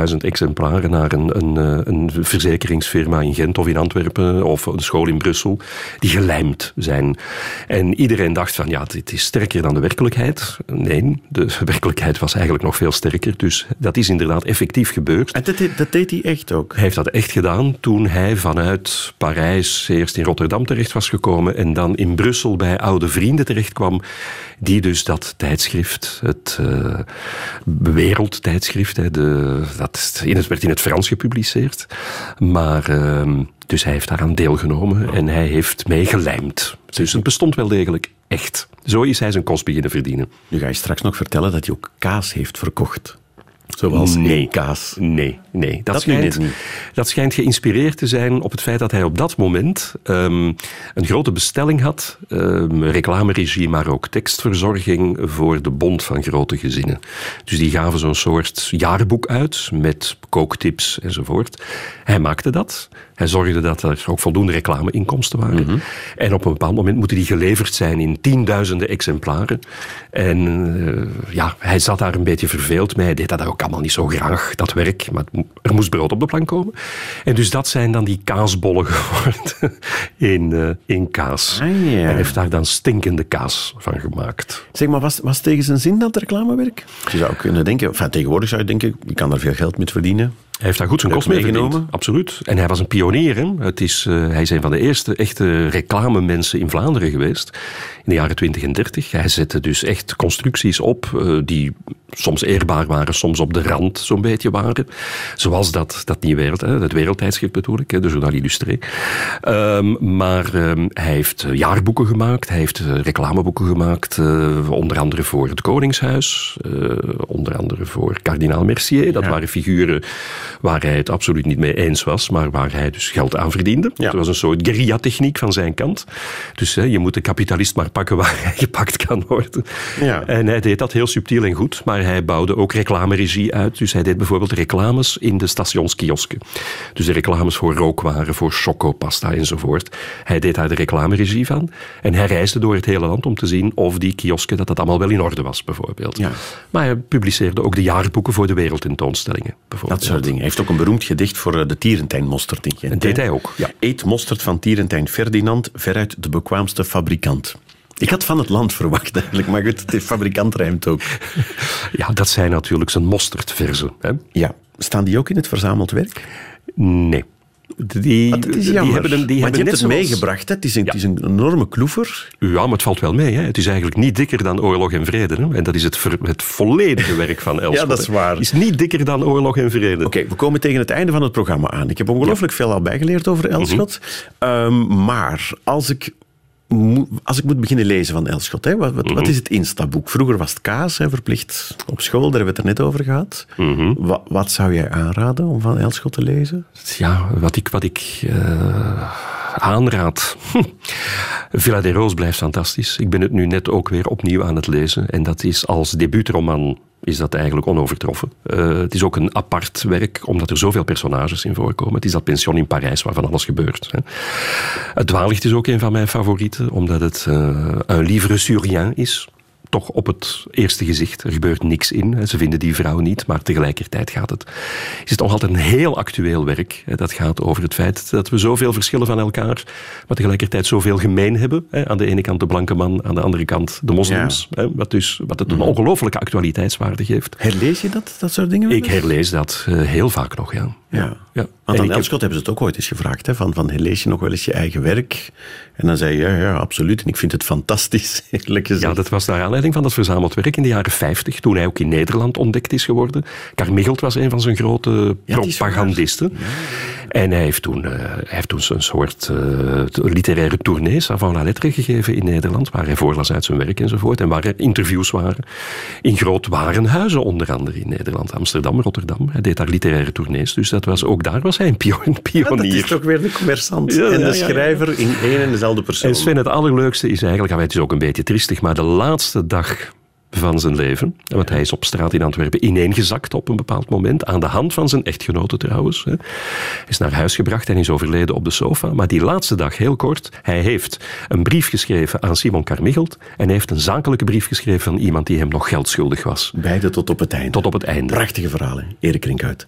60.000 exemplaren naar een, een, eh, een verzekeringsfirma in Gent of in Antwerpen of een school in Brussel, die gelijmd zijn. En iedereen dacht van, ja, dit is sterker dan de werkelijkheid. Nee, de werkelijkheid was eigenlijk nog veel sterker. Dus dat is inderdaad effectief gebeurd. En dat, deed- dat deed hij echt ook. Hij heeft dat echt gedaan toen hij vanuit Parijs eerst in Rotterdam terecht was gekomen en dan in Brussel bij oude vrienden terechtkwam, die dus dat tijdschrift, het eh, wereldtijdschrift, hè, de, dat in het, werd in het Frans gepubliceerd, maar ehm, dus hij heeft daaraan deelgenomen en hij heeft mee gelijmd. Dus het bestond wel degelijk echt. Zo is hij zijn kost beginnen verdienen. Nu ga je straks nog vertellen dat hij ook kaas heeft verkocht. Zoals Nee. kaas. Nee, nee. Dat, Dat schijnt, niet. dat schijnt geïnspireerd te zijn op het feit dat hij op dat moment ehm, een grote bestelling had. ehm reclameregie, maar ook tekstverzorging voor de Bond van Grote Gezinnen. Dus die gaven zo'n soort jaarboek uit met kooktips enzovoort. Hij maakte dat. Hij zorgde dat er ook voldoende reclameinkomsten waren. Mhm. En op een bepaald moment moeten die geleverd zijn in tienduizenden exemplaren. En eh, ja, hij zat daar een beetje verveeld mee. Hij deed dat ook allemaal niet zo graag, dat werk. Maar er moest brood op de plank komen. En dus dat zijn dan die kaasbollen geworden in, eh, in kaas. Ah, ja. Hij heeft daar dan stinkende kaas van gemaakt. Zeg maar, was, was tegen zijn zin dat reclamewerk? Je zou kunnen denken, enfin, tegenwoordig zou je denken, je kan daar veel geld mee verdienen. Hij heeft daar goed zijn kost mee verdiend. Absoluut. En hij was een pionier. Hè. Het is, eh, hij is een van de eerste echte reclamemensen in Vlaanderen geweest. In de jaren 20 en 30. Hij zette dus echt constructies op eh, die soms eerbaar waren, soms op de rand zo'n beetje waren. Zoals dat, dat Nieuw Wereld, hè, het wereldtijdschrift bedoel ik, hè, de Journal Illustré. Ehm, maar ehm, hij heeft eh, jaarboeken gemaakt, hij heeft reclameboeken gemaakt, onder andere voor het Koningshuis, onder andere voor kardinaal Mercier. Dat waren figuren waar hij het absoluut niet mee eens was, maar waar hij dus geld aan verdiende. Ja. Het was een soort guerrilla-techniek van zijn kant. Dus hè, je moet de kapitalist maar pakken waar hij gepakt kan worden. Ja. En hij deed dat heel subtiel en goed, maar hij bouwde ook reclameregie uit. Dus hij deed bijvoorbeeld reclames in de stationskiosken. Dus de reclames voor rookwaren, voor chocopasta enzovoort. Hij deed daar de reclameregie van. En hij reisde door het hele land om te zien of die kiosken, dat dat allemaal wel in orde was, bijvoorbeeld. Ja. Maar hij publiceerde ook de jaarboeken voor de wereldtentoonstellingen, bijvoorbeeld. Dat soort dingen. Hij heeft ook een beroemd gedicht voor eh, de Tierentijn-mosterd in Gent. En deed hij ook, ja. Eet mosterd van Tierentijn Ferdinand, veruit de bekwaamste fabrikant. Ik had van het land verwacht eigenlijk, maar goed, de fabrikant rijmt ook. Ja, dat zijn natuurlijk zijn mosterdverzen. Hè? Ja, staan die ook in het verzameld werk? Nee. Die, is die hebben, een- die hebben je hebt net het zoals- meegebracht. Hè? Het, is een, het is een enorme kloever. Ja, maar het valt wel mee. Hè. Het is eigenlijk niet dikker dan Oorlog en Vrede. Hè. En dat is het, ver- het volledige werk van Elschot. dat is waar. Het is niet dikker dan Oorlog en Vrede. Oké, we komen tegen het einde van het programma aan. Ik heb ongelooflijk veel al bijgeleerd over Elschot. Mhm. Ehm, maar als ik als ik moet beginnen lezen van Elschot, hè, wat, wat, Mhm. wat is het instaboek? Vroeger was het kaas, hè, verplicht op school, daar hebben we het er net over gehad. Mhm. Wa- wat zou jij aanraden om van Elschot te lezen? Ja, wat ik, wat ik eh, aanraad. Villa de Roos blijft fantastisch. Ik ben het nu net ook weer opnieuw aan het lezen. En dat is als debuutroman is dat eigenlijk onovertroffen. Eh, het is ook een apart werk, omdat er zoveel personages in voorkomen. Het is dat pension in Parijs waar van alles gebeurt. Hè. Het Dwaallicht is ook een van mijn favorieten, omdat het eh, een livre sur rien is. Toch op het eerste gezicht. Er gebeurt niks in. Ze vinden die vrouw niet, maar tegelijkertijd gaat het, is het nog altijd een heel actueel werk. Dat gaat over het feit dat we zoveel verschillen van elkaar, maar tegelijkertijd zoveel gemeen hebben. Aan de ene kant de blanke man, aan de andere kant de moslims. Wat, dus, wat het een ongelooflijke actualiteitswaarde geeft. Herlees je dat, dat soort dingen? Ik herlees dat eh, heel vaak nog, ja. Ja. ja. Want aan ik heb- Elschot hebben ze het ook ooit eens gevraagd. Hè, van, van, lees je nog wel eens je eigen werk? En dan zei je, ja, ja, absoluut. En ik vind het fantastisch, eerlijk gezegd. Ja, dat was naar aanleiding van dat verzameld werk in de jaren 50, toen hij ook in Nederland ontdekt is geworden. Carmichelt was een van zijn grote Ja, propagandisten. En hij heeft toen, eh, hij heeft toen een soort eh, literaire tournees avant la lettre gegeven in Nederland, waar hij voorlas uit zijn werk enzovoort. En waar er interviews waren in groot warenhuizen, onder andere in Nederland, Amsterdam, Rotterdam. Hij deed daar literaire tournees, dus dat was, ook daar was hij een pio- een Ja, dat pionier. is toch weer de commerçant Ja, en de schrijver in één en dezelfde persoon. En Sven, het allerleukste is eigenlijk, ah, het is ook een beetje triestig, maar de laatste dag van zijn leven, want hij is op straat in Antwerpen ineengezakt op een bepaald moment, aan de hand van zijn echtgenote trouwens. hè. Hij is naar huis gebracht en is overleden op de sofa. Maar die laatste dag, heel kort, hij heeft een brief geschreven aan Simon Carmichelt en hij heeft een zakelijke brief geschreven van iemand die hem nog geld schuldig was. Beide tot op het einde. Tot op het einde. Prachtige verhalen. Erik Rinkhuit,